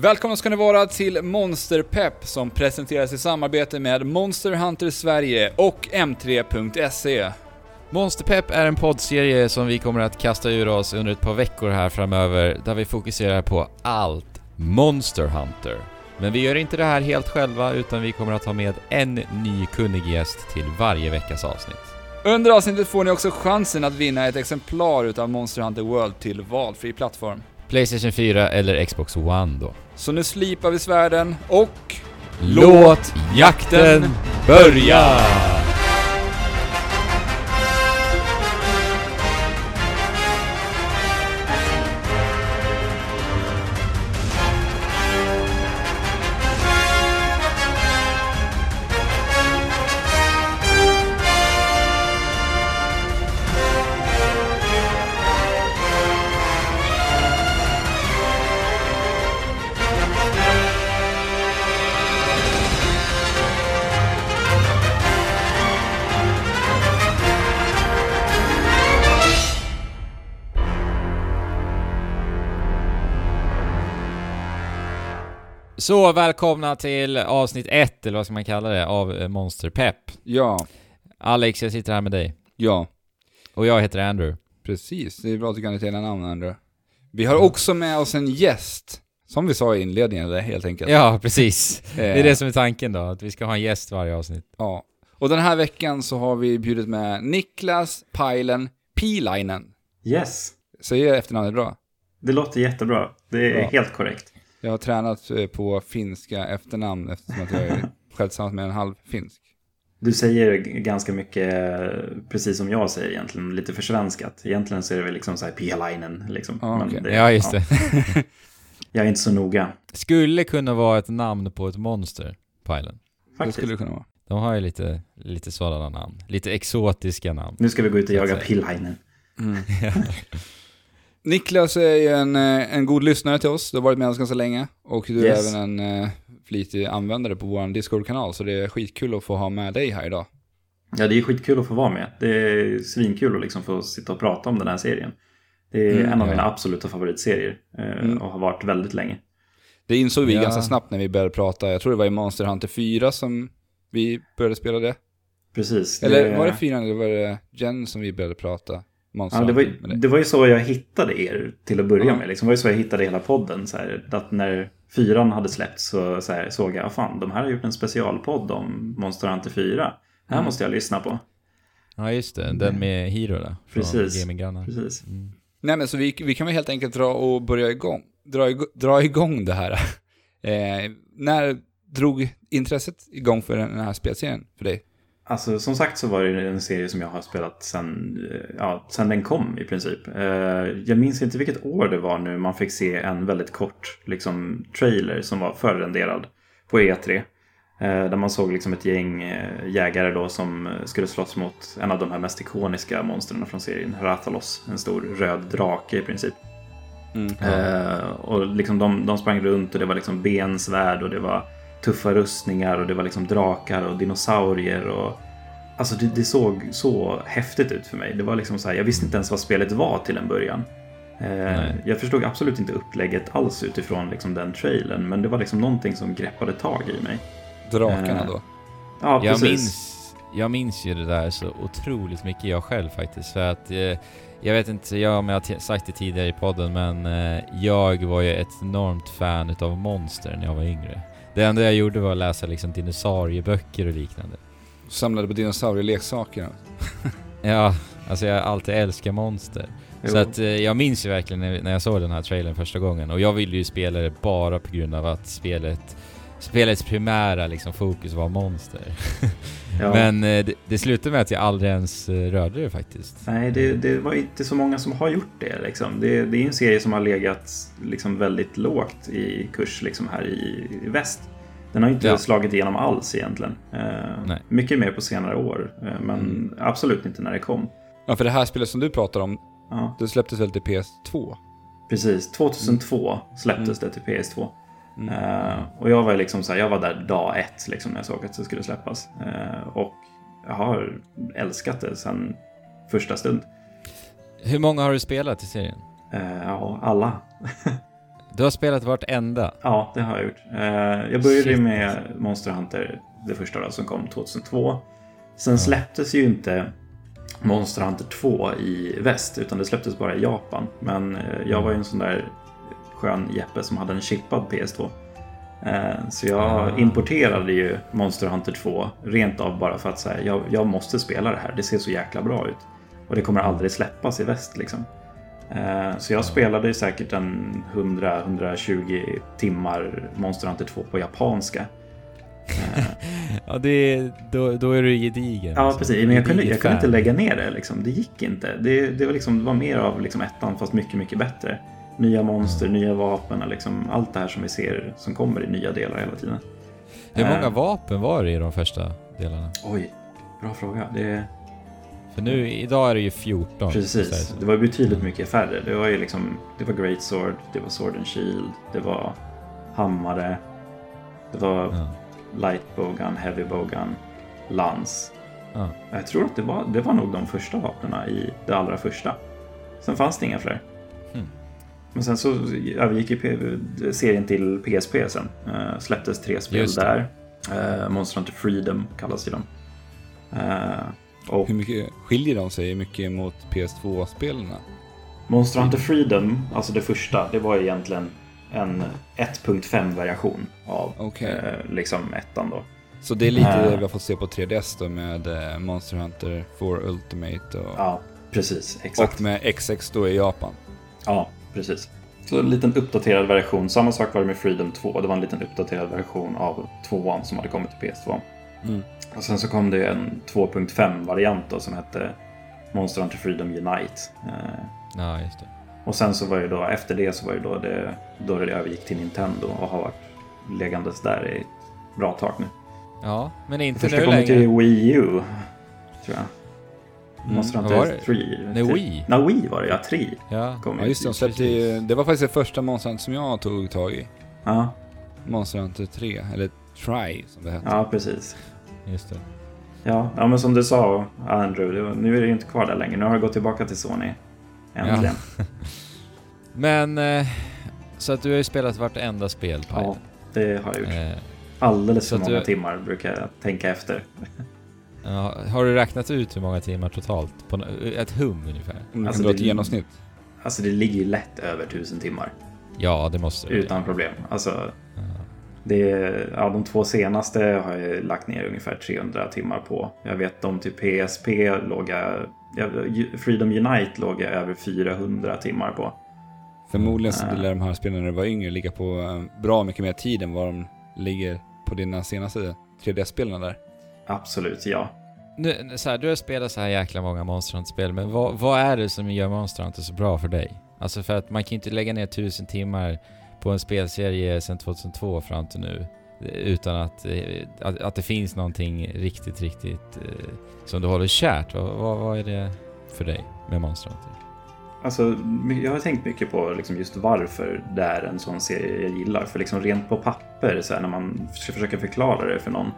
Välkomna ska ni vara till Monsterpepp som presenteras i samarbete med Monster Hunter Sverige och M3.se. Monsterpepp är en poddserie som vi kommer att kasta ur oss under ett par veckor här framöver, där vi fokuserar på allt Monster Hunter. Men vi gör inte det här helt själva, utan vi kommer att ha med en ny kunnig gäst till varje veckas avsnitt. Under avsnittet får ni också chansen att vinna ett exemplar utav Monster Hunter World till valfri plattform. Playstation 4 eller Xbox One då. Så nu slipar vi svärden och... Låt jakten börja! Så välkomna till avsnitt ett, eller vad ska man kalla det, av eh, Monster Pep. Ja, Alex, jag sitter här med dig. ja, Och jag heter Andrew. precis. Det är bra att du kan ditt hela namn, Andrew. Vi har också med oss en gäst. Som vi sa i inledningen, eller helt enkelt. Ja, precis. Det är Eh, det som är tanken då, att vi ska ha en gäst varje avsnitt. Ja. Och den här veckan så har vi bjudit med Niklas Pajlen Pilainen. Yes, Säger jag efternamnet bra? det låter jättebra. Det är Ja. helt korrekt. Jag har tränat eh, på finska efternamn eftersom att jag är själv med en halv finsk. Du säger ganska mycket precis som jag säger egentligen, lite försvenskat. Egentligen så är det väl liksom så här Pialainen liksom. Ja, Men okej. det- Ja, just det. Jag är inte så noga, Skulle kunna vara ett namn på ett monster, Pilen. Det faktiskt. skulle det kunna vara. De har ju lite, lite sådana namn. Lite exotiska namn. Nu ska vi gå ut och jaga. Pilainen. Niklas är ju en, eh, en god lyssnare till oss. Du har varit med oss ganska länge. Och du Yes. är även en eh, flitig användare på vår Discord-kanal. Så det är skitkul att få ha med dig här idag. Ja, det är skitkul att få vara med. Det är svinkul att liksom få sitta och prata om den här serien. Det är Mm, en av ja. mina absoluta favoritserier eh, Mm. och har varit väldigt länge. Det insåg vi Ja. ganska snabbt när vi började prata. Jag tror det var i Monster Hunter 4 som vi började spela det. Precis. Eller var det 4 eller var det Jen som vi började prata Ja, det, var, ju- det var ju så jag hittade er till att börja Ja. med. Liksom. Det var ju så jag hittade hela podden. Så här, att när fyran hade släppts så, så här, såg jag, ah, fan, de här har gjort en specialpodd om Monster Hunter 4. Det här Mm. måste jag lyssna på. Ja, just det. Den med Hiro där. Precis. Precis. Mm. Nej men så vi, vi kan väl helt enkelt dra och börja igång, dra, ig- dra igång det här. Eh, när drog intresset igång för den här spelserien för dig? Alltså som sagt så var det en serie som jag har spelat sen, eh, ja, sen den kom i princip. Eh, Jag minns inte vilket år det var nu man fick se en väldigt kort liksom, trailer som var förrenderad på E3. Eh, Där man såg liksom ett gäng jägare då som skulle slåss mot en av de här mest ikoniska monstren från serien, Rathalos. En stor röd drake i princip. Mm. Och liksom de, de sprang runt och det var liksom bensvärd och det var tuffa rustningar och det var liksom drakar och dinosaurier och Alltså det, det såg så häftigt ut för mig. Det var liksom så här, jag visste inte ens vad spelet var till en början. Eh, jag förstod absolut inte upplägget alls utifrån liksom den trailern, men det var liksom någonting som greppade tag i mig. Drakarna Eh, då? Ja, Jag precis. minns, jag minns ju det där så otroligt mycket jag själv faktiskt. För att eh, jag vet inte jag, om jag har sagt det tidigare i podden, men eh, jag var ju ett enormt fan utav monster när jag var yngre. Det enda jag gjorde var att läsa liksom dinosaurieböcker och liknande. Samlade på dinosaurieleksaker. Ja, alltså jag har alltid älskat monster. Jo. Så att eh, jag minns ju verkligen när, när jag såg den här trailern första gången och jag ville ju spela det bara på grund av att spelet Spelets primära liksom fokus var monster. Ja. Men eh, det, det slutade med att jag aldrig ens eh, rörde det faktiskt. Nej, det, det var inte så många som har gjort det. Liksom. Det, det är en serie som har legat liksom, väldigt lågt i kurs liksom, här i, i väst. Den har inte Ja. slagit igenom alls egentligen. Eh, Nej. mycket mer på senare år, eh, men Mm. absolut inte när det kom. Ja, för det här spelet som du pratar om, Ja, det släpptes väl till PS2? precis. 2002 släpptes det till PS2. Eh, och jag var liksom så här, jag var där dag ett liksom, när jag såg att det skulle släppas. Eh, och jag har älskat det sedan första stund. Hur många har du spelat i serien? Eh, ja, alla. Du har spelat vartenda? Ja, det har jag gjort. Jag började Shit. med Monster Hunter, det första då, som kom 2002. Sen släpptes ju inte Monster Hunter 2 i väst, utan det släpptes bara i Japan. Men jag var ju en sån där skön Jeppe som hade en chippad PS2. Eh, så jag importerade ju Monster Hunter 2 rent av bara för att säga jag, jag måste spela det här. Det ser så jäkla bra ut. Och det kommer aldrig släppas i väst liksom. Eh, så jag spelade säkert en 100-120 timmar Monster Hunter 2 på japanska. ja, det, då, då är du gedigen. Ja, liksom. precis. Men jag kunde, jag kunde inte lägga ner det. Liksom. Det gick inte. Det, det, var, liksom, det var mer av liksom ettan fast mycket, mycket bättre. Nya monster, nya vapen, liksom, allt det här som vi ser som kommer i nya delar hela tiden. Hur många uh, vapen var det i de första delarna? Oj, bra fråga. Det... För nu, idag är det ju 14. Precis, det var betydligt mycket färre. Det var ju liksom, det var Great Sword, det var Sword and Shield, det var hammare, det var ja. Light Bowgun, Heavy Bowgun, Lans. Ja. Jag tror att det var, det var nog de första vapnen i det allra första. Sen fanns det inga fler. Men sen så övergick ju serien till PSP sen. Uh, släpptes tre spel där. Uh, Monster Hunter Freedom kallas ju de. Uh, Hur mycket skiljer de sig mycket mot PS2-spelen? Monster Hunter Freedom, alltså det första, det var egentligen en 1.5-variation av okay. liksom ettan då. Så det är lite det vi har fått se på 3DS då med Monster Hunter 4 Ultimate och... Ja, precis. Exakt. Och med XX då i Japan. Ja, precis. Så en liten uppdaterad version. Samma sak var det med Freedom 2. Det var en liten uppdaterad version av 2 som hade kommit till PS2. Mm. Och sen så kom det en 2.5-variant som hette Monster Hunter Freedom Unite. Eh, ja, just det. Och sen så var det då, efter det så var det då det, då det övergick till Nintendo och har varit legandes där i ett bra tag nu. Ja, men inte nu längre. Första kom till Wii U, tror jag. Mm. Monster Hunter 3. Nej, Wii. Nej, Wii var det ja. 3. Ja, ja just det. De släppte, det var faktiskt det första Monster Hunter som jag tog tag i. Ja. Monster Hunter 3, eller Try som det hette. Ja, precis. Just det. Ja, ja men som du sa Andrew, var, nu är det ju inte kvar där längre. Nu har jag gått tillbaka till Sony. Äntligen. Ja. men, eh, så att du har ju spelat vartenda spel på Ja, det har jag gjort. Eh, Alldeles för många du... timmar brukar jag tänka efter. Ja, har du räknat ut hur många timmar totalt? På ett hum ungefär? Mm, alltså det, ett genomsnitt? Alltså det ligger ju lätt över tusen timmar. Ja, det måste det. Utan problem. Alltså, ja. det, ja, de två senaste har jag lagt ner ungefär 300 timmar på. Jag vet de till PSP låg jag, Freedom Unite låg jag över 400 timmar på. Förmodligen så lär de här spelen när du var yngre ligga på eh, bra mycket mer tid än vad de ligger på dina senaste 3D-spelen där. Absolut, ja. Nu, så här, du har spelat så här jäkla många Monster Hunter-spel, men vad, vad, är det som gör Monster Hunter så bra för dig? Alltså för att man kan ju inte lägga ner tusen timmar på en spelserie sedan 2002 fram till nu eh, utan att, eh, att, att det finns någonting riktigt, riktigt eh, som du håller kärt. Vad, vad, vad, är det för dig med Monster Hunter? Alltså, jag har tänkt mycket på liksom just varför det är en sån serie jag gillar. För liksom rent på papper, så här, när man ska försöka förklara det för någon,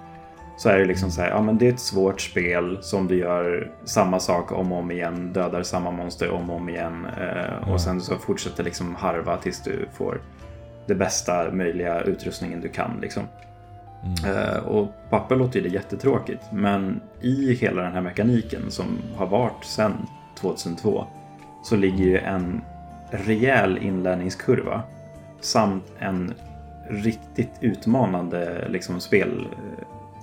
så är det liksom så här, ja men det är ett svårt spel som du gör samma sak om och om igen, dödar samma monster om och om igen eh, och sen så fortsätter liksom harva tills du får det bästa möjliga utrustningen du kan liksom. Mm. Eh, och papper låter det jättetråkigt, men i hela den här mekaniken som har varit sedan 2002 så ligger ju en rejäl inlärningskurva samt en riktigt utmanande liksom, spel,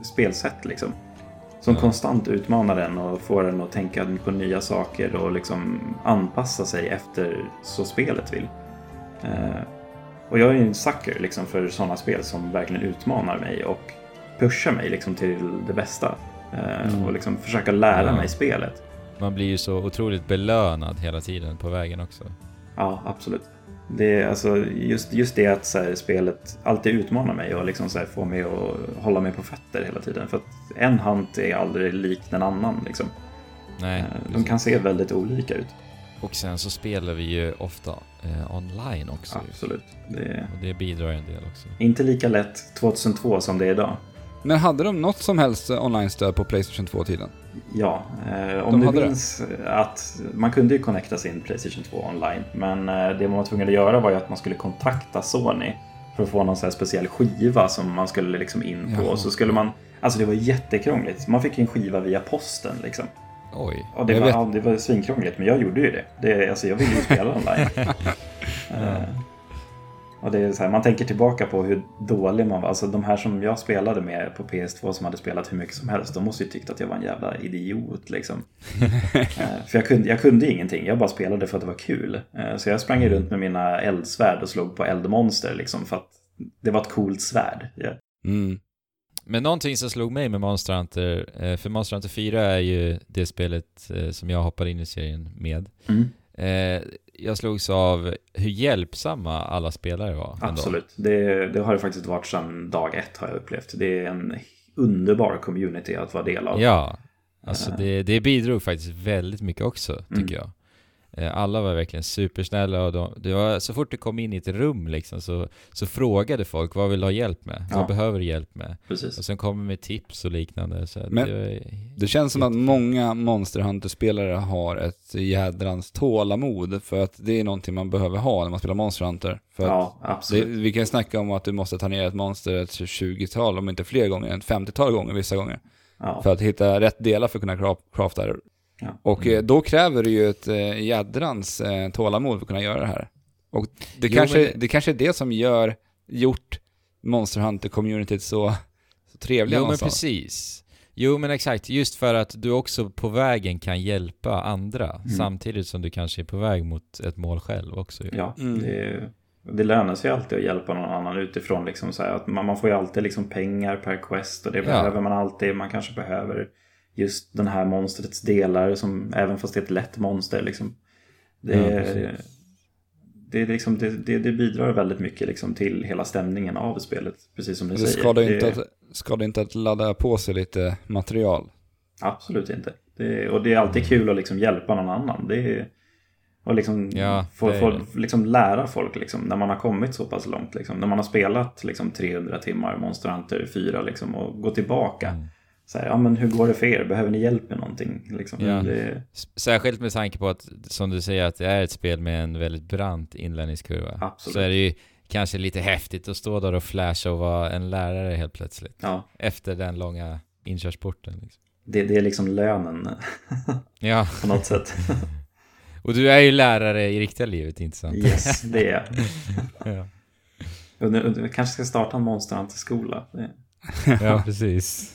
spelsätt liksom. Som mm. konstant utmanar den och får den att tänka på nya saker och liksom anpassa sig efter så spelet vill. Eh, och jag är ju en sucker liksom för sådana spel som verkligen utmanar mig och pushar mig liksom till det bästa. Eh, mm. Och liksom försöka lära ja. mig spelet. Man blir ju så otroligt belönad hela tiden på vägen också. Ja, absolut. Det är alltså just, just det att så här, spelet alltid utmanar mig och liksom så här, får mig att hålla mig på fötter hela tiden. För att en hand är aldrig lik den annan. Liksom. Nej, eh, De kan se väldigt olika ut. Och sen så spelar vi ju ofta eh, online också. Absolut. Det... Och det bidrar ju en del också. Inte lika lätt 2002 som det är idag. Men hade de något som helst online-stöd på Playstation 2-tiden? Ja, eh, om De du hade det. minns att man kunde ju connecta sin Playstation 2 online. Men eh, det man var tvungen att göra var ju att man skulle kontakta Sony för att få någon sån speciell skiva som man skulle liksom in på. Jaha. Så skulle man, alltså det var jättekrångligt. Man fick en skiva via posten liksom. Oj. Och det, var, vet. ja, det var svinkrångligt, men jag gjorde ju det. det alltså, jag ville ju spela online. Eh, och det är så här, man tänker tillbaka på hur dålig man var. Alltså de här som jag spelade med på PS2 som hade spelat hur mycket som helst, de måste ju tyckt att jag var en jävla idiot liksom. Eh, för jag kunde, jag kunde ingenting, jag bara spelade för att det var kul. Eh, så jag sprang runt med mina eldsvärd och slog på eldmonster liksom för att det var ett coolt svärd. Ja. Mm. Men någonting som slog mig med Monster Hunter, eh, för Monster Hunter 4 är ju det spelet som jag hoppade in i serien med. Mm, Eh, jag slogs av hur hjälpsamma alla spelare var. absolut, det, det har det faktiskt varit sedan dag ett har jag upplevt. Det är en underbar community att vara del av. Ja, alltså Eh. det, det bidrog faktiskt väldigt mycket också, tycker Mm. jag. Eh, Alla var verkligen supersnälla och de, det var, så fort du kom in i ett rum liksom så, så frågade folk vad vill du ha hjälp med? Ja. Vad behöver du hjälp med? Precis. Och sen kommer med tips och liknande. Så Men- det, Det känns som att många Monster Hunter-spelare har ett jädrans tålamod för att det är någonting man behöver ha när man spelar Monster Hunter. För Ja, det, absolut. vi kan snacka om att du måste ta ner ett monster ett 20-tal, om inte fler gånger, ett 50-tal gånger vissa gånger. Ja. För att hitta rätt delar för att kunna cra- crafta det. Ja. Och eh, då kräver det ju ett eh, jädrans eh, tålamod för att kunna göra det här. Och det, Jo, kanske, men- det kanske är det som gör, gjort Monster Hunter-communityt så, så trevliga Jo men precis. Jo men exakt, just för att du också på vägen kan hjälpa andra Mm. samtidigt som du kanske är på väg mot ett mål själv också. ju. Ja, Mm. det, det lönar sig alltid att hjälpa någon annan utifrån. Liksom så här, att man, man får ju alltid liksom pengar per quest och det behöver man alltid. Man kanske behöver just den här monstrets delar, som, även fast det är ett lätt monster. Liksom. Det, Ja, det, liksom, det, det, det bidrar väldigt mycket liksom till hela stämningen av spelet, precis som ni Det säger. skadar Det- inte, att, skadar inte att ladda på sig lite material. Absolut inte. Det, och det är alltid kul att liksom hjälpa någon annan. Det är, och liksom Ja, få, få liksom lära folk liksom, när man har kommit så pass långt. Liksom, när man har spelat liksom, 300 timmar Monster Hunter 4 liksom, och gå tillbaka. Mm. Så här, ja, men hur går det för er? Behöver ni hjälp med någonting? Liksom, Ja. det, Särskilt med tanke på att, som du säger, att det är ett spel med en väldigt brant inlärningskurva. Absolut. Så är det ju kanske lite häftigt att stå där och flasha och vara en lärare helt plötsligt. ja, Efter den långa inkörsporten. Liksom. det, det är liksom lönen Ja, på något sätt. och du är ju lärare i riktiga livet, inte sant? yes, det är jag. ja. Vi kanske ska starta en Monster Hunter-skola. Det- ja, precis.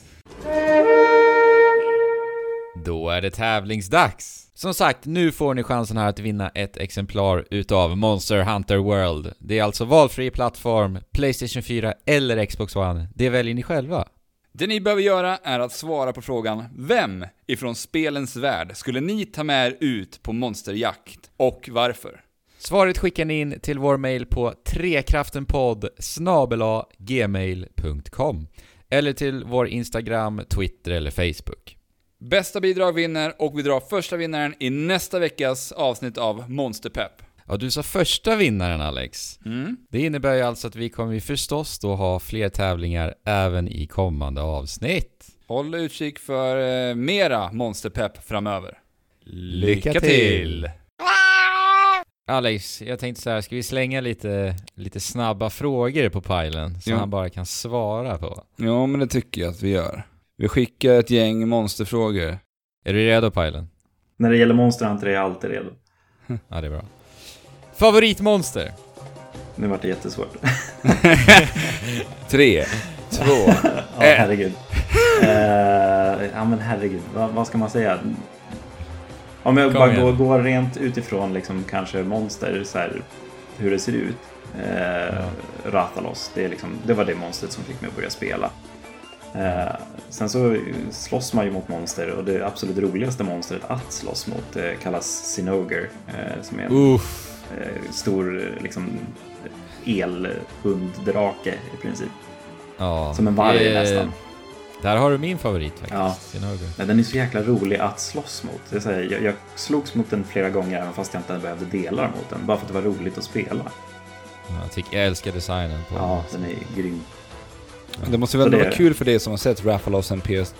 Då är det tävlingsdags! Som sagt, nu får ni chansen här att vinna ett exemplar utav Monster Hunter World. Det är alltså valfri plattform, Playstation 4 eller Xbox One. Det väljer ni själva. Det ni behöver göra är att svara på frågan Vem ifrån spelens värld skulle ni ta med er ut på monsterjakt och varför? Svaret skickar ni in till vår mail på trekraftenpodd gmail.com eller till vår Instagram, Twitter eller Facebook. Bästa bidrag vinner och vi drar första vinnaren i nästa veckas avsnitt av Monsterpepp. Ja, du sa första vinnaren Alex. Mm. Det innebär ju alltså att vi kommer ju förstås då ha fler tävlingar även i kommande avsnitt. Håll utkik för eh, mera Monsterpepp framöver. Lycka till! Alex, jag tänkte så här, ska vi slänga lite, lite snabba frågor på pilen som Ja. han bara kan svara på? Ja, men det tycker jag att vi gör. Vi skickar ett gäng monsterfrågor. Är du redo pilen? När det gäller Monster Hunter är jag alltid redo. Ja, det är bra. Favoritmonster? Nu vart det jättesvårt. Tre, två, Ja, herregud. Eh, ja, men herregud. Vad, vad ska man säga? Om jag Kom bara igen. går, går rent utifrån liksom, kanske monster, så här, hur det ser ut. Eh, Rathalos, det, är liksom, det var det monstret som fick mig att börja spela. Eh, sen så slåss man ju mot monster och det absolut roligaste monstret att slåss mot eh, kallas Sinoger. Eh, som är en Uff. eh, stor eh, liksom, elhunddrake i princip. Ja. Som en varg Eh, nästan. Där har du min favorit faktiskt. Ja. Sinoger. Nej, den är så jäkla rolig att slåss mot. Det här, jag, jag slogs mot den flera gånger även fast jag inte behövde delar mot den. Bara för att det var roligt att spela. Ja, Jag, tycker, jag älskar designen på Ja, den är grym. Det måste väl det- vara kul för dig som har sett Raffalos sen, PS,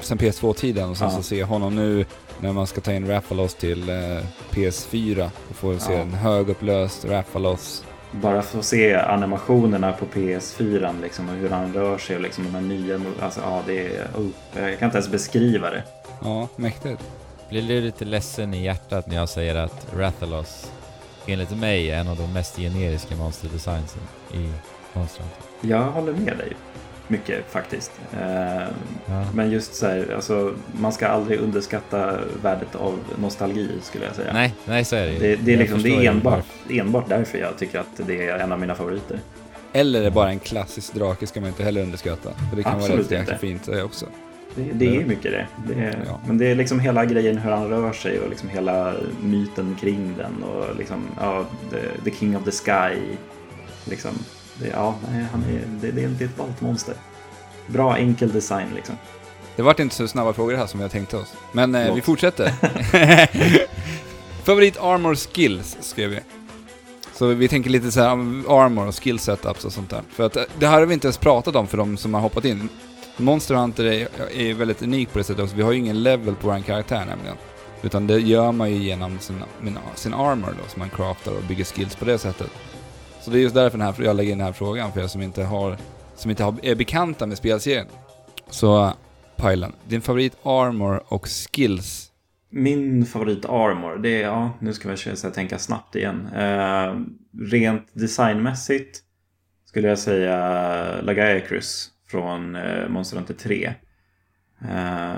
sen PS2-tiden och sen Ja. så se honom nu när man ska ta in Raffalos till eh, PS4 och få se Ja. en högupplöst Raffalos. Bara att se animationerna på PS4 liksom, och hur han rör sig och liksom de här nya... Alltså, ja, det är... Oh, jag kan inte ens beskriva det. Ja, mäktigt. Blir du lite ledsen i hjärtat när jag säger att Rathalos enligt mig är en av de mest generiska monsterdesignsen i Monster Hunter? Jag håller med dig mycket faktiskt. Eh, Ja. Men just så här, alltså, man ska aldrig underskatta värdet av nostalgi skulle jag säga. Nej, nej så är det ju. Det, det är, liksom, det är enbart, enbart därför jag tycker att det är en av mina favoriter. Eller är det bara en klassisk drake ska man inte heller underskatta. För det kan vara Absolut rätt jäkla inte. fint det också. Det, det är mycket det. det är, Ja. Men det är liksom hela grejen hur han rör sig och liksom hela myten kring den och liksom, ja, the, the King of the Sky. Liksom, det, ja, han är, det, det, är, det är ett ballt monster. Bra enkel design liksom. Det vart inte så snabba frågor här som jag tänkte oss. Men eh, vi fortsätter. Favorit armor skills skrev vi. Så vi tänker lite så här armor och skill setups och sånt där. För att eh, det här har vi inte ens pratat om för de som har hoppat in. Monster Hunter är, är väldigt unik på det sättet också. Vi har ju ingen level på vår karaktär nämligen. Utan det gör man ju genom sin, sin armor då, som man craftar och bygger skills på det sättet. Så det är just därför den här, jag lägger in den här frågan för er som inte har, som inte har, är bekanta med spelserien. Så, Pajlen, din favorit armor och skills? Min favorit armor, det är, ja, nu ska jag försöka tänka snabbt igen. Eh, rent designmässigt skulle jag säga Lagaecrus från eh, Monster Hunter 3. Eh,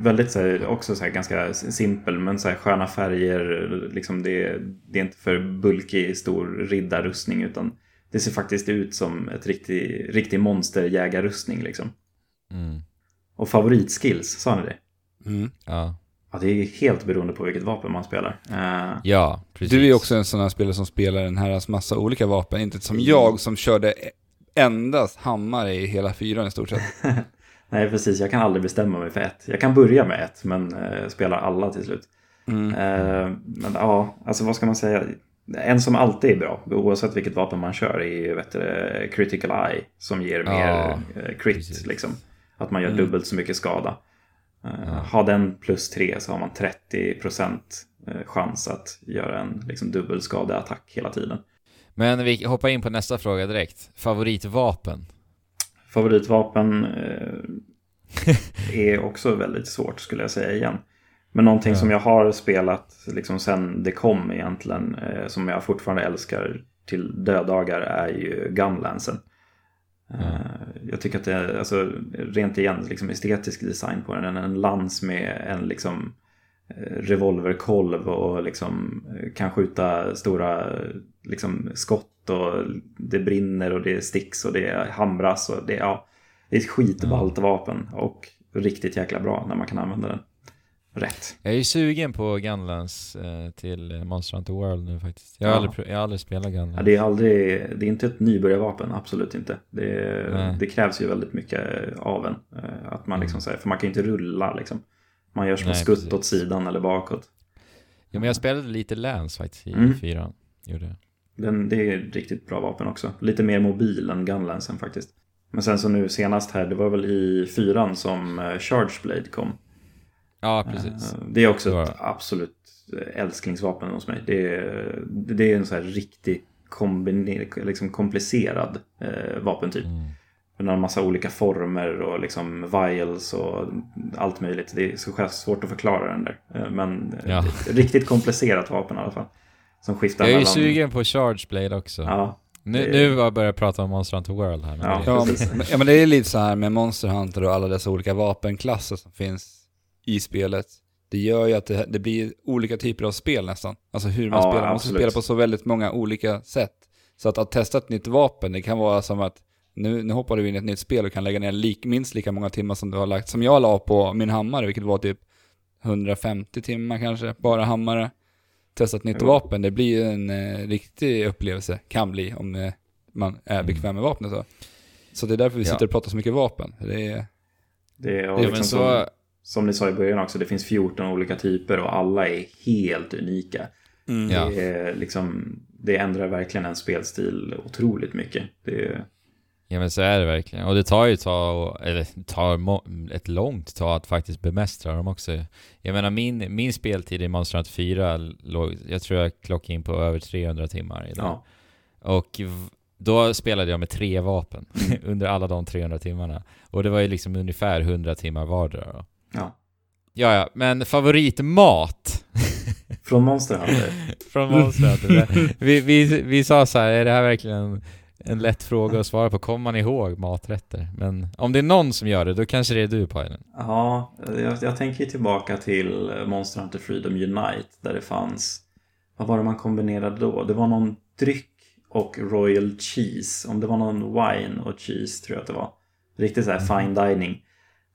väldigt så här, också så här, ganska simpel men så här, sköna färger. Liksom det, det är inte för bulkig stor riddarrustning utan det ser faktiskt ut som ett riktig, riktig monsterjägarrustning liksom. Mm. Och favoritskills, sa ni det? Mm. Ja. Ja, det är helt beroende på vilket vapen man spelar. Eh, ja, precis. Du är också en sån här spelare som spelar en herrans massa olika vapen. Inte som jag som körde endast hammare i hela fyran i stort sett. nej, precis. Jag kan aldrig bestämma mig för ett. Jag kan börja med ett, men eh, spelar alla till slut. Mm. Eh, men ja, alltså vad ska man säga? En som alltid är bra, oavsett vilket vapen man kör, är ju vet du, Critical Eye. Som ger mer eh, crit, precis. liksom. Att man gör Mm. dubbelt så mycket skada. Eh, Ja. Ha den plus tre så har man 30% eh, chans att göra en liksom, dubbelskadeattack hela tiden. Men vi hoppar in på nästa fråga direkt. Favoritvapen? Favoritvapen eh, är också väldigt svårt skulle jag säga igen. Men någonting Ja. som jag har spelat liksom sen det kom egentligen, eh, som jag fortfarande älskar till döddagar är ju Gunlansen. Eh, Jag tycker att det är, alltså, rent igen, liksom estetisk design på den. En lans med en liksom eh, revolverkolv och liksom eh, kan skjuta stora liksom, skott och det brinner och det sticks och det hamras och det, ja, det är ett skitballt vapen och riktigt jäkla bra när man kan använda den rätt. Jag är ju sugen på Gunlands eh, till Monster Hunter World nu faktiskt. Jag har, Ja. aldrig, jag har aldrig spelat Gunlands. Ja, det, är aldrig, det är inte ett nybörjarvapen, absolut inte. Det, det krävs ju väldigt mycket av en. eh, Att man liksom säger, för man kan ju inte rulla liksom. Man gör små Nej, skutt precis. åt sidan eller bakåt. Ja, men jag spelade lite Lance faktiskt i Mm. fyran. Gjorde. Den, det är ett riktigt bra vapen också. Lite mer mobil än Gunlansen faktiskt. Men sen så nu senast här, det var väl i fyran som eh, Charge Blade kom. Ja, precis. Eh, Det är också Det var ett absolut eh, älsklingsvapen hos mig. Det är, det är en så här riktigt kombiner, liksom komplicerad eh, vapentyp. Mm. Den har en massa olika former och liksom vials och allt möjligt. Det är så svårt att förklara den där. Men Ja. riktigt komplicerat vapen i alla fall. Som skiftar Jag är ju mellan... sugen på Charge Blade också. Ja, nu, det- nu har jag börjat prata om Monster Hunter World här. Men Ja. det, Ja, men, ja, men det är lite så här med Monster Hunter och alla dessa olika vapenklasser som finns i spelet. Det gör ju att det, det blir olika typer av spel nästan. Alltså hur man Ja, spelar. Man måste absolut. spela på så väldigt många olika sätt. Så att, att testa ett nytt vapen, det kan vara som att nu, nu hoppar du in i ett nytt spel och kan lägga ner lik, minst lika många timmar som du har lagt, som jag la på min hammare, vilket var typ 150 timmar kanske, bara hammare. Testa ett nytt Jo. vapen, det blir ju en eh, riktig upplevelse, kan bli, om eh, man är Mm. bekväm med vapnet. Så. så det är därför vi Ja. sitter och pratar så mycket vapen. Det är, det är, och liksom men som, så... som ni sa i början också, det finns 14 olika typer och alla är helt unika. Ja. Det, är liksom, det ändrar verkligen en spelstil otroligt mycket. Det är, Ja men så är det verkligen. Och det tar ju tag, eller tar ett långt tag att faktiskt bemästra dem också. Jag menar min, min speltid i Monster Hunter 4 låg, jag tror jag klockade in på över 300 timmar idag. Ja. Och då spelade jag med tre vapen under alla de 300 timmarna. Och det var ju liksom ungefär 100 timmar vardera då. ja. Ja, ja, men favoritmat Från Monster Hunter. från Monster Hunter. vi, vi, vi sa så här, är det här verkligen en, lätt fråga att svara på? Kommer man ihåg maträtter? Men om det är någon som gör det, då kanske det är du Pajlen. Ja, jag, jag tänker tillbaka till Monster Hunter Freedom Unite där det fanns, vad var det man kombinerade då? Det var någon dryck och Royal Cheese, om det var någon wine och cheese tror jag att det var. Riktigt så här fine dining.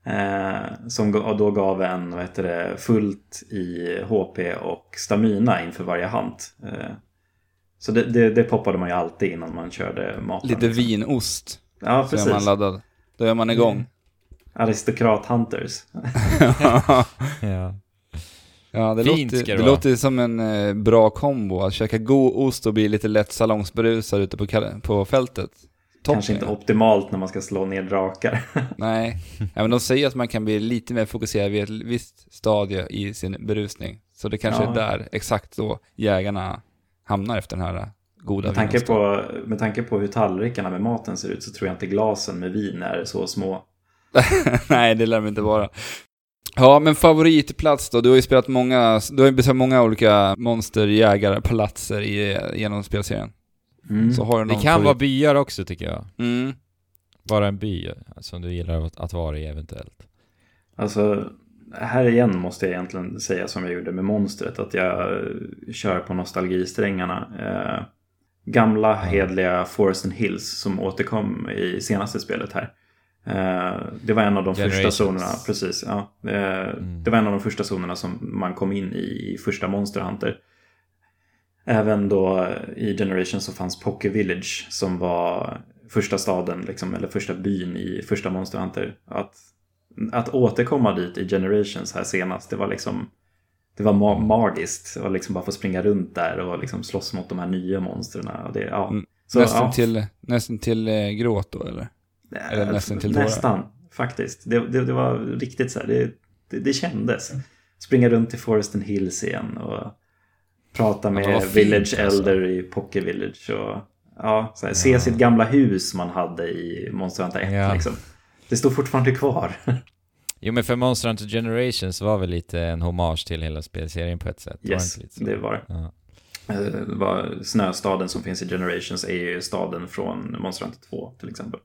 Eh, som då gav en, vad heter det, fullt i HP och stamina inför varje hant. Eh, så det, det, det poppade man ju alltid innan man körde maten. Lite liksom. vinost, Ja, så är man precis. laddad. Då är man igång. Aristokrat Hunters. Ja. Ja, det, Fint låter, det, låter som en eh, bra kombo. Att käka god ost och bli lite lätt salongsberusad ute på, på fältet. Toppen. Kanske inte optimalt när man ska slå ner drakar. Nej, ja, men de säger att man kan bli lite mer fokuserad vid ett visst stadie i sin berusning. Så det kanske Ja. är där, exakt så, jägarna hamnar efter den här goda Med tanke, på, med tanke på hur tallrikarna med maten ser ut så tror jag inte glasen med vin är så små. Nej, det lär de inte vara. Ja, men favoritplats då? Du har ju spelat många, du har ju besökt många olika monsterjägarplatser i, genom spelserien. Mm. Så har du Det någon kan vara favorit? byar också tycker jag. Mm. Bara en by som du gillar att, att vara i eventuellt. Alltså, här igen måste jag egentligen säga som jag gjorde med monstret. Att jag kör på nostalgisträngarna. Eh, gamla hedliga Forest and Hills som återkom i senaste spelet här. Eh, det var en av de första zonerna, precis. Ja, eh, Det var en av de första zonerna som man kom in i i första Monster Hunter. Även då i Generation så fanns Poké Village som var första staden, liksom, eller första byn i första Monster Hunter. Att, att återkomma dit i Generations här senast, det var liksom det var ma- magiskt att liksom bara få springa runt där och liksom slåss mot de här nya monstren. Och det, ja. Mm. Så, nästan, ja, till, nästan till eh, gråt då, eller? eller nästan till tårar. Nästan, faktiskt. Det, det, det var riktigt så här, det, det, det kändes. Springa runt i Forest and Hills igen och prata med fint, Village alltså. Elder i Pocket Village och ja, här, se sitt gamla hus man hade i Monster Hunter 1 Ja. liksom. Det står fortfarande kvar. Jo men för Monster Hunter Generations var väl lite en hommage till hela spelserien på ett sätt? Yes, det var det. Ja. Eh, det. Var, snöstaden som finns i Generations är ju staden från Monster Hunter 2 till exempel.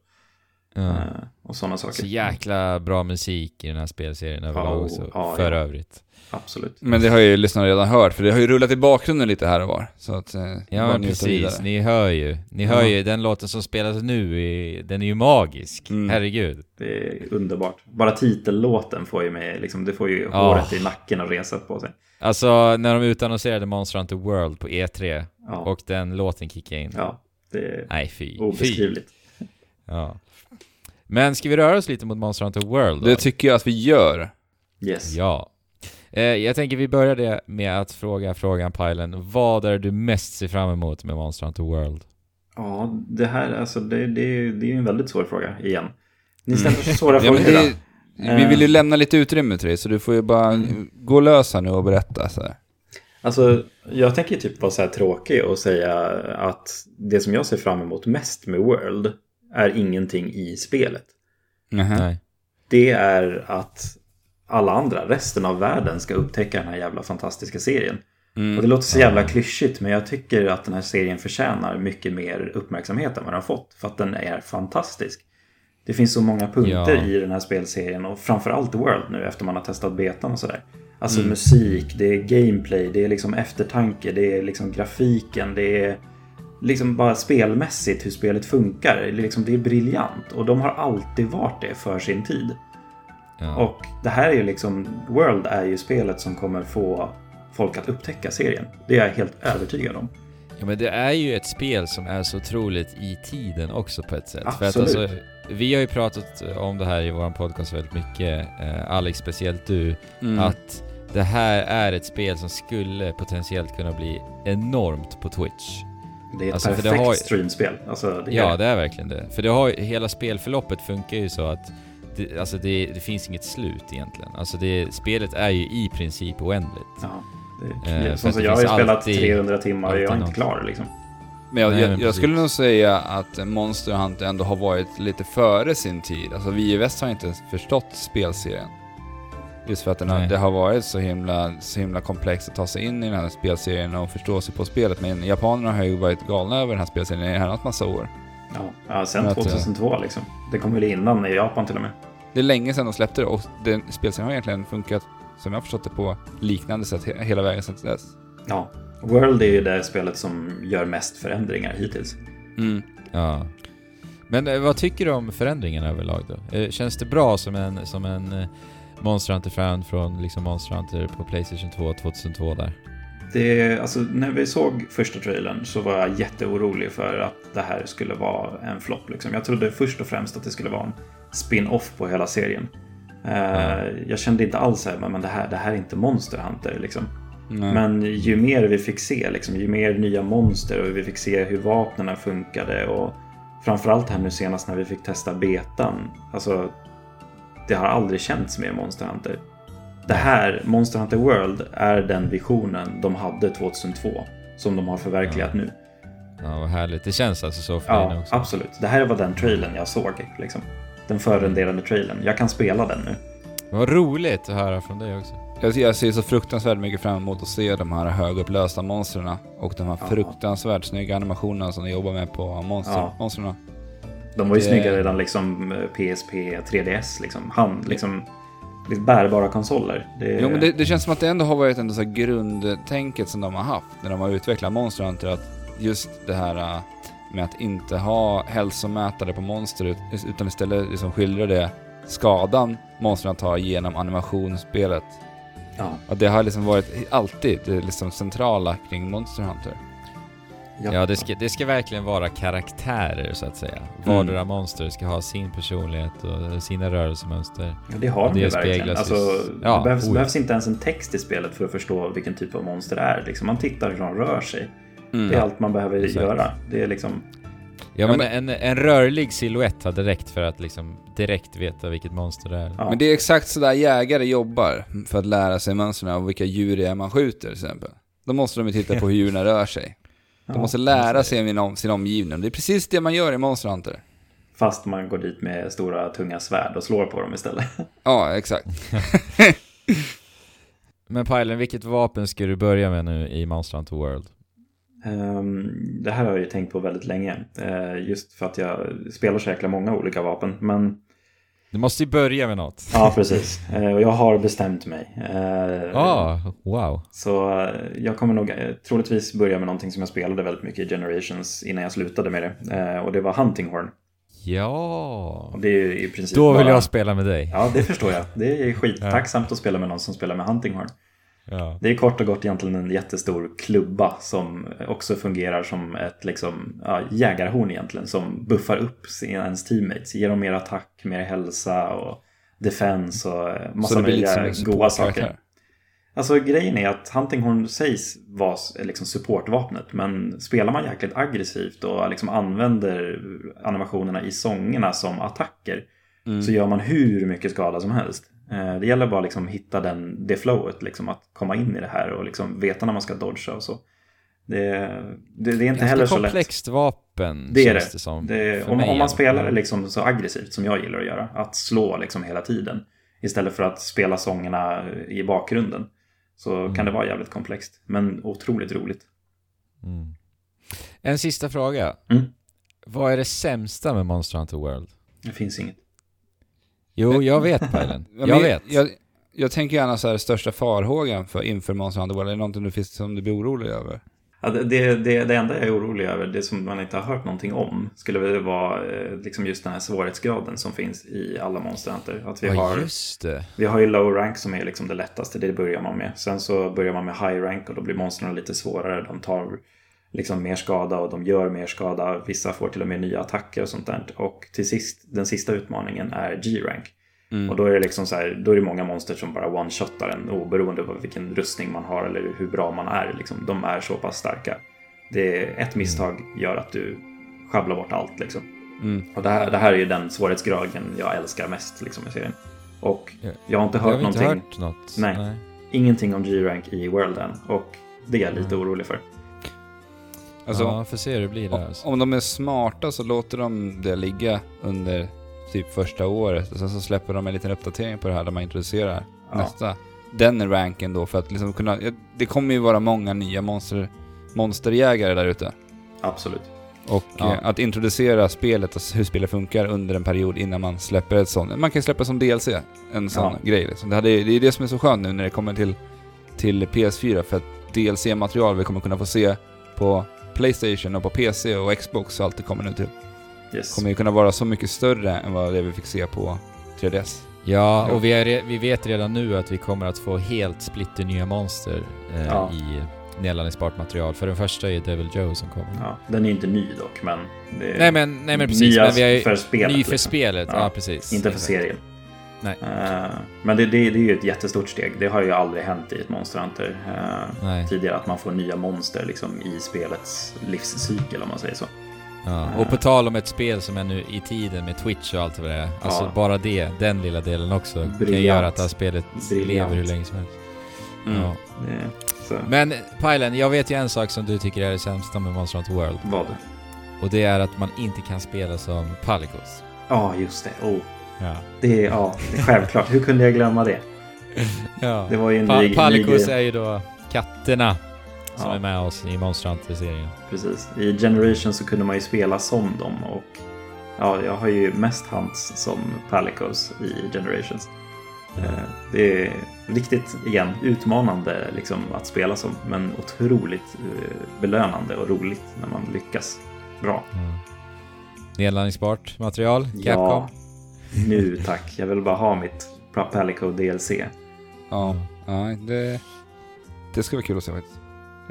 Ja. Eh, Och sådana saker. Så jäkla bra musik i den här spelserien överlag Ja, också, ja, för ja. övrigt. Absolut. Men det har ju lyssnarna redan hört, för det har ju rullat i bakgrunden lite här och var. Så att, eh, Ja precis, vidare. ni hör ju. Ni hör ju, den låten som spelas nu, är, den är ju magisk. Mm. Herregud. Det är underbart. Bara titellåten får ju mig, liksom, det får ju Ja. håret i nacken och resa på sig. Alltså när de utannonserade Monster Hunter World på E3 Ja, och den låten kickade in. ja det är Nej fy. Fy. obeskrivligt. Ja. Men ska vi röra oss lite mot Monster Hunter World då? Det tycker jag att vi gör. Yes. Ja. Eh, jag tänker vi börjar det med att fråga frågan Pajlen. Vad är du mest ser fram emot med Monster Hunter World? Ja, det här, alltså det, det, är- det är ju en väldigt svår fråga igen. Ni ställer så svåra Mm. Ja, frågor idag. det, vi Eh. vill ju lämna lite utrymme till dig, så du får ju bara gå lös här nu och berätta. Så här. Alltså, jag tänker typ vara så här tråkig och säga att det som jag ser fram emot mest med World är ingenting i spelet. Nej. Det är att alla andra, resten av världen, ska upptäcka den här jävla fantastiska serien. Mm. Och det låter så jävla klyschigt men jag tycker att den här serien förtjänar mycket mer uppmärksamhet än vad den har fått. För att den är fantastisk. Det finns så många punkter Ja. i den här spelserien och framförallt World nu efter man har testat betan och sådär. Alltså Mm. musik, det är gameplay, det är liksom eftertanke, det är liksom grafiken, det är liksom bara spelmässigt hur spelet funkar. Det är, liksom, det är briljant och de har alltid varit det för sin tid. Ja. Och det här är ju liksom, World är ju spelet som kommer få folk att upptäcka serien. Det är jag helt övertygad om. Ja men det är ju ett spel som är så otroligt i tiden också på ett sätt. För att Absolut. alltså, vi har ju pratat om det här i vår podcast väldigt mycket, eh, Alex speciellt du, Mm. att det här är ett spel som skulle potentiellt kunna bli enormt på Twitch. Det är ett Alltså, perfekt har- streamspel. Alltså, det är Ja, det är verkligen det. För det har hela spelförloppet funkar ju så att det, alltså det, det finns inget slut egentligen. Alltså det, spelet är ju i princip oändligt. Ja, det är, Eh, som så det jag har ju spelat alltid- 300 timmar och jag är inte något. klar liksom. Men jag, Nej, jag, men jag skulle nog säga att Monster Hunter ändå har varit lite före sin tid. Alltså vi i väst har inte förstått spelserien. Just för att den har, det har varit så himla, så himla komplext att ta sig in i den här spelserien och förstå sig på spelet. Men japanerna har ju varit galna över den här spelserien i en herrans massa år. Ja, ja sen Men att, eh, 2002 liksom. Det kom väl innan i Japan till och med. Det är länge sedan de släppte det och den spelserien har egentligen funkat, som jag har förstått det, på liknande sätt he- hela vägen sedan dess. Ja. World är ju det spelet som gör mest förändringar hittills. Mm. Ja. Men eh, vad tycker du om förändringarna överlag då? Eh, Känns det bra som en, som en Monster Hunter-fan från liksom Monster Hunter på Playstation 2 2002 där? Det, alltså, när vi såg första trailern så var jag jätteorolig för att det här skulle vara en flopp. Liksom. Jag trodde först och främst att det skulle vara en spin-off på hela serien. Eh, Jag kände inte alls här, men det här, det här är inte Monster Hunter. Liksom. Men ju mer vi fick se, liksom, ju mer nya monster och vi fick se hur vapnen funkade och framförallt här nu senast när vi fick testa betan. Alltså, det har aldrig känts mer Monster Hunter. Det här, Monster Hunter World, är den visionen de hade 2002 som de har förverkligat nu. Ja, vad härligt. Det känns alltså så för Ja, också? absolut. Det här var den trailern jag såg. Liksom. Den förrenderade trailern. Jag kan spela den nu. Vad roligt att höra från dig också. Jag, jag ser så fruktansvärt mycket fram emot att se de här högupplösta monstren och de här Ja. fruktansvärt snygga animationerna som de jobbar med på monster, Ja. monstren. De var ju Det- snygga redan liksom eh, PSP, 3DS, liksom. Hand, liksom lite bärbara konsoler. Det, Jo men det, det känns som att det ändå har varit ändå så grundtänket som de har haft när de har utvecklat Monster Hunter. Att just det här äh, med att inte ha hälsomätare på monster ut- utan istället liksom skildra det skadan monstren tar genom animationsspelet. Ja, Och det har liksom varit alltid det liksom centrala kring Monster Hunter. Ja. Ja, det ska, det ska verkligen vara karaktärer så att säga. Vardera monster ska ha sin personlighet och sina rörelsemönster. Ja, det har Och de ju verkligen. speglas Alltså, Ja, det behövs, oj. behövs inte ens en text i spelet för att förstå vilken typ av monster det är. Liksom, man tittar hur de rör sig. Mm. Det är allt man behöver Exakt. göra. Det är liksom... Ja, men, En, en rörlig silhuett hade räckt för att liksom direkt veta vilket monster det är. Ja. Men det är exakt så där jägare jobbar för att lära sig mönstren av vilka djur det är man skjuter till exempel. Då måste de ju titta på hur djuren rör sig. De Ja, måste lära sig sin, om, sin omgivning. Det är precis det man gör i Monster Hunter. Fast man går dit med stora tunga svärd och slår på dem istället. Ja, exakt. Men Pajlen, vilket vapen ska du börja med nu i Monster Hunter World? Ehm, det här har jag ju tänkt på väldigt länge. Eh, just för att jag spelar så jäkla många olika vapen. Men Du måste ju börja med något. ja, precis. Eh, och jag har bestämt mig. Eh, Ah, wow. Så eh, jag kommer nog troligtvis börja med någonting som jag spelade väldigt mycket i Generations innan jag slutade med det. Och det var Hunting Horn. Ja. Och det är i princip Då vill bara... jag spela med dig. Ja, det förstår jag. Det är skittacksamt att spela med någon som spelar med Hunting Horn. Ja. Det är kort och gott egentligen en jättestor klubba som också fungerar som ett liksom, ja, jägarhorn egentligen. Som buffar upp sina ens teammates. Ger dem mer attack, mer hälsa och defense och eh, massa möjliga en goa saker. Alltså grejen är att Hunting Horn sägs vara liksom supportvapnet. Men spelar man jäkligt aggressivt och liksom använder animationerna i sångerna som attacker. Mm. Så gör man hur mycket skada som helst. Eh, Det gäller bara liksom hitta den, det flowet, liksom att komma in i det här och liksom veta när man ska dodga och så. Det, det, det är inte heller Ganska så lätt. komplext vapen Det är känns det. det som. Det, om, om man spelar liksom så aggressivt som jag gillar att göra, att slå liksom hela tiden istället för att spela sångerna i bakgrunden, så Mm. kan det vara jävligt komplext. Men otroligt roligt. Mm. En sista fråga. Mm. Vad är det sämsta med Monster Hunter World? Det finns inget. Jo, jag vet Pajlen. Ja, Jag men vet. Jag, jag tänker gärna så här, största farhågan för inför Monster Hunter World, är det någonting du, finns, som du blir orolig över? Ja, det, det, det, det enda jag är orolig över, det som man inte har hört någonting om, skulle väl vara eh, liksom just den här svårighetsgraden som finns i alla Monster Hunter. Att vi, Ja, har, just det. vi har ju low rank som är liksom det lättaste, det börjar man med. Sen så börjar man med high rank och då blir monstren lite svårare. De tar liksom mer skada och de gör mer skada. Vissa får till och med nya attacker och sånt där. Och till sist, den sista utmaningen är G-rank. Mm. Och då är det liksom så här, då är det många monster som bara one-shotar en oberoende av vilken rustning man har eller hur bra man är. Liksom, de är så pass starka. Det är ett misstag gör att du sjabblar bort allt liksom. Mm. Och det här, det här är ju den svårighetsgraden jag älskar mest liksom, i serien. Och Ja. jag har inte Jag hört har inte någonting, hört något. Nej. ingenting om G-Rank i World än. Och det är jag lite Mm. orolig för. Alltså, ja, får se hur det blir där. om, Alltså. om de är smarta så låter de det ligga under typ första året och sen så släpper de en liten uppdatering på det här där man introducerar Ja. nästa. Den ranken då för att liksom kunna... Det kommer ju vara många nya monster, monsterjägare där ute. Absolut. Och Ja. eh, att introducera spelet och hur spelet funkar under en period innan man släpper ett sånt. Man kan släppa som DLC, en sån Ja. grej liksom. det, hade, det är det som är så skönt nu när det kommer till, till PS4 för att DLC-material vi kommer kunna få se på Playstation och på PC och Xbox och allt det kommer nu till. Yes. kommer ju kunna vara så mycket större än vad det vi fick se på 3DS. Ja, och vi, är, vi vet redan nu att vi kommer att få helt splitter nya monster eh, Ja. i nedladdningsbart material. För den första är Devil Joe som kommer. Ja, den är inte ny dock, men... Det är Nej men, nej men precis, nya men vi är för spelet. ny för liksom. spelet. Ja, Ja, precis. Inte för Exakt. serien. Nej. Eh, men det, det, det är ju ett jättestort steg. Det har ju aldrig hänt i ett Monster Hunter eh, Nej. tidigare att man får nya monster liksom, i spelets livscykel om man säger så. Ja. Och på tal om ett spel som är nu i tiden med Twitch och allt vad det är. Alltså Ja. bara det, den lilla delen också, kan Briljant. göra att det här spelet Briljant. lever hur länge som helst. Mm. Ja. Så. Men Pajlen, jag vet ju en sak som du tycker är det sämsta med Monster Hunter World. Vad? Och det är att man inte kan spela som Palicos. Ja, just det. Oh, Ja. det, är, ja, det är självklart. Hur kunde jag glömma det? ja. Det var ju en Pa ny, är ju då katterna som Ja. är med oss i Monster Hunter-serien. Precis. I Generation så kunde man ju spela som dem och ja, jag har ju mest hands som Palicos i Generations. Ja. Eh, Det är riktigt, igen, utmanande liksom, att spela som, men otroligt eh, belönande och roligt när man lyckas bra. Ja. Nedladdningsbart material, Capcom. Ja, nu tack. Jag vill bara ha mitt Palico DLC. Ja, ja det, det ska vara kul att se faktiskt.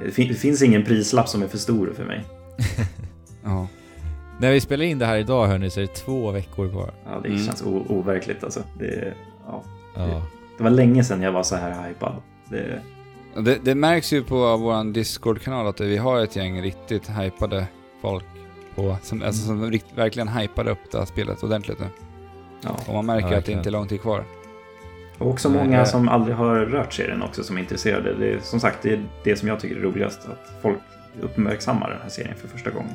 Det, fin- det finns ingen prislapp som är för stor för mig. Ja. När vi spelar in det här idag hörni så är det två veckor kvar. Ja, det Mm. känns overkligt alltså. Det, ja. Ja. det var länge sedan jag var så här hypad. Det, Det, det märks ju på vår Discord-kanal att vi har ett gäng riktigt hypade folk på, som, alltså, som rikt, verkligen hypade upp det här spelet ordentligt nu. Ja. Och man märker Ja, att det inte är lång tid kvar. Och också många eh. som aldrig har rört serien också som är intresserade. Det är, som sagt, det är det som jag tycker är roligast. Att folk uppmärksammar den här serien för första gången.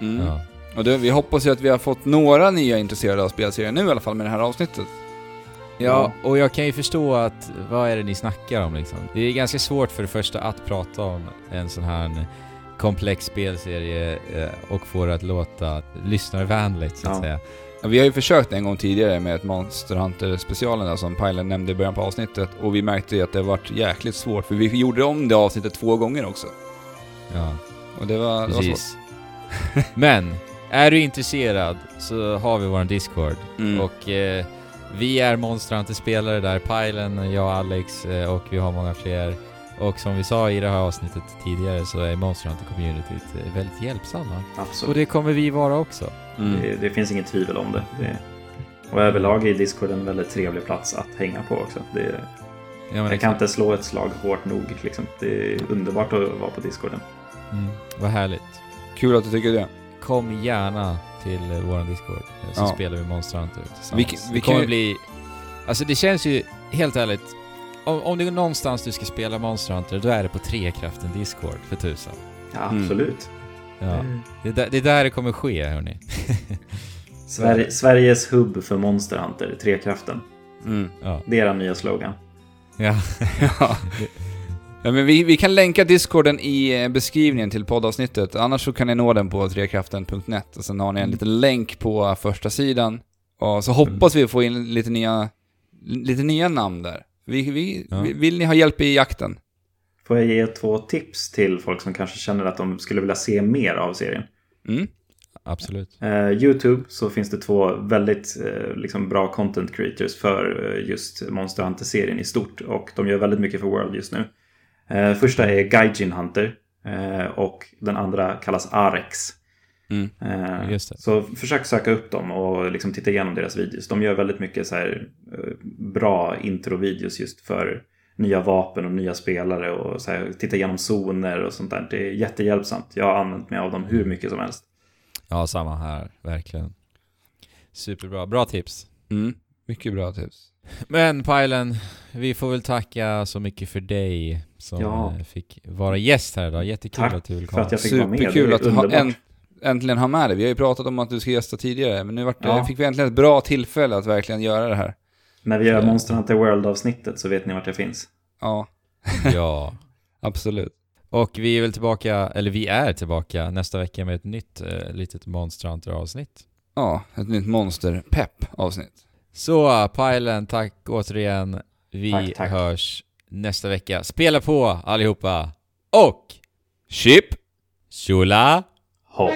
Mm. Ja. Och det, vi hoppas ju att vi har fått några nya intresserade av spelserien nu i alla fall med det här avsnittet. Ja, och jag kan ju förstå att vad är det ni snackar om liksom? Det är ganska svårt för det första att prata om en sån här komplex spelserie eh, och få det att låta lyssnarvänligt så att Ja. säga. Vi har ju försökt en gång tidigare med ett Monster Hunter-specialen där som Pajlen nämnde i början på avsnittet och vi märkte ju att det varit jäkligt svårt för vi gjorde om det avsnittet två gånger också. Ja, Och det var, det var svårt. Men, är du intresserad så har vi vår Discord. Mm. Och eh, vi är Monster Hunter-spelare där, Pajlen, jag och Alex eh, och vi har många fler. Och som vi sa i det här avsnittet tidigare så är Monster Hunter-communityt eh, väldigt hjälpsamma. Och Absolut. det kommer vi vara också. Mm. Det, det finns inget tvivel om det. det. Och överlag är Discord en väldigt trevlig plats att hänga på också. Det, Ja, men jag kan inte slå ett slag hårt nog. Liksom. Det är underbart att vara på Discorden. Mm, vad härligt. Kul att du tycker det. Kom gärna till eh, våran Discord eh, så Ja. spelar vi Monster Hunter tillsammans. Vi vi det kommer kan ju- bli... Alltså det känns ju, helt ärligt, om, om det är någonstans du ska spela Monster Hunter, då är det på Trekraften Discord, för tusan. Ja, Mm. absolut. Ja. Mm. Det, är där, det är där det kommer ske, hörni. Sverige, Sveriges hubb för Monster Hunter, Trekraften. Mm. Ja. Det är er nya slogan. ja. Ja. ja men vi, vi kan länka discorden i eh, beskrivningen till poddavsnittet. Annars så kan ni nå den på trekraften.net och sen har ni en Mm. liten länk på första sidan. Och så hoppas vi få in lite nya, lite nya namn där. Vi, vi, Ja. vi- Vill ni ha hjälp i jakten? Får jag ge två tips till folk som kanske känner att de skulle vilja se mer av serien? Mm? Absolut. Eh, Youtube så finns det två väldigt eh, liksom bra content creators för eh, just Monster Hunter-serien i stort. Och de gör väldigt mycket för World just nu. Eh, första är Gaijin Hunter eh, och den andra kallas Arex. Mm. Eh, Just det. Så försök söka upp dem och liksom titta igenom deras videos. De gör väldigt mycket så här, eh, bra introvideos just för nya vapen och nya spelare och så här, titta igenom zoner och sånt där. Det är jättehjälpsamt. Jag har använt mig av dem hur mycket som helst. Ja, samma här. Verkligen. Superbra. Bra tips. Mm. Mycket bra tips. Men Pajlen, vi får väl tacka så mycket för dig som Ja. fick vara gäst här idag. Jättekul Tack att du vill för komma. att jag fick vara med. Superkul Det är att du har underbart. en, äntligen ha med dig. Vi har ju pratat om att du ska gästa tidigare, men nu vart det, Ja. fick vi äntligen ett bra tillfälle att verkligen göra det här. När vi gör Så- Monster Hunter World-avsnittet så vet ni vart jag finns. Ja, Ja. absolut. Och vi är väl tillbaka, eller vi är tillbaka nästa vecka med ett nytt eh, litet Monster Hunter-avsnitt. Ja, ett nytt monster-pepp-avsnitt. Så Pajlen, tack återigen. Vi Tack, tack. hörs nästa vecka. Spela på allihopa! Och Chip! tjola! 后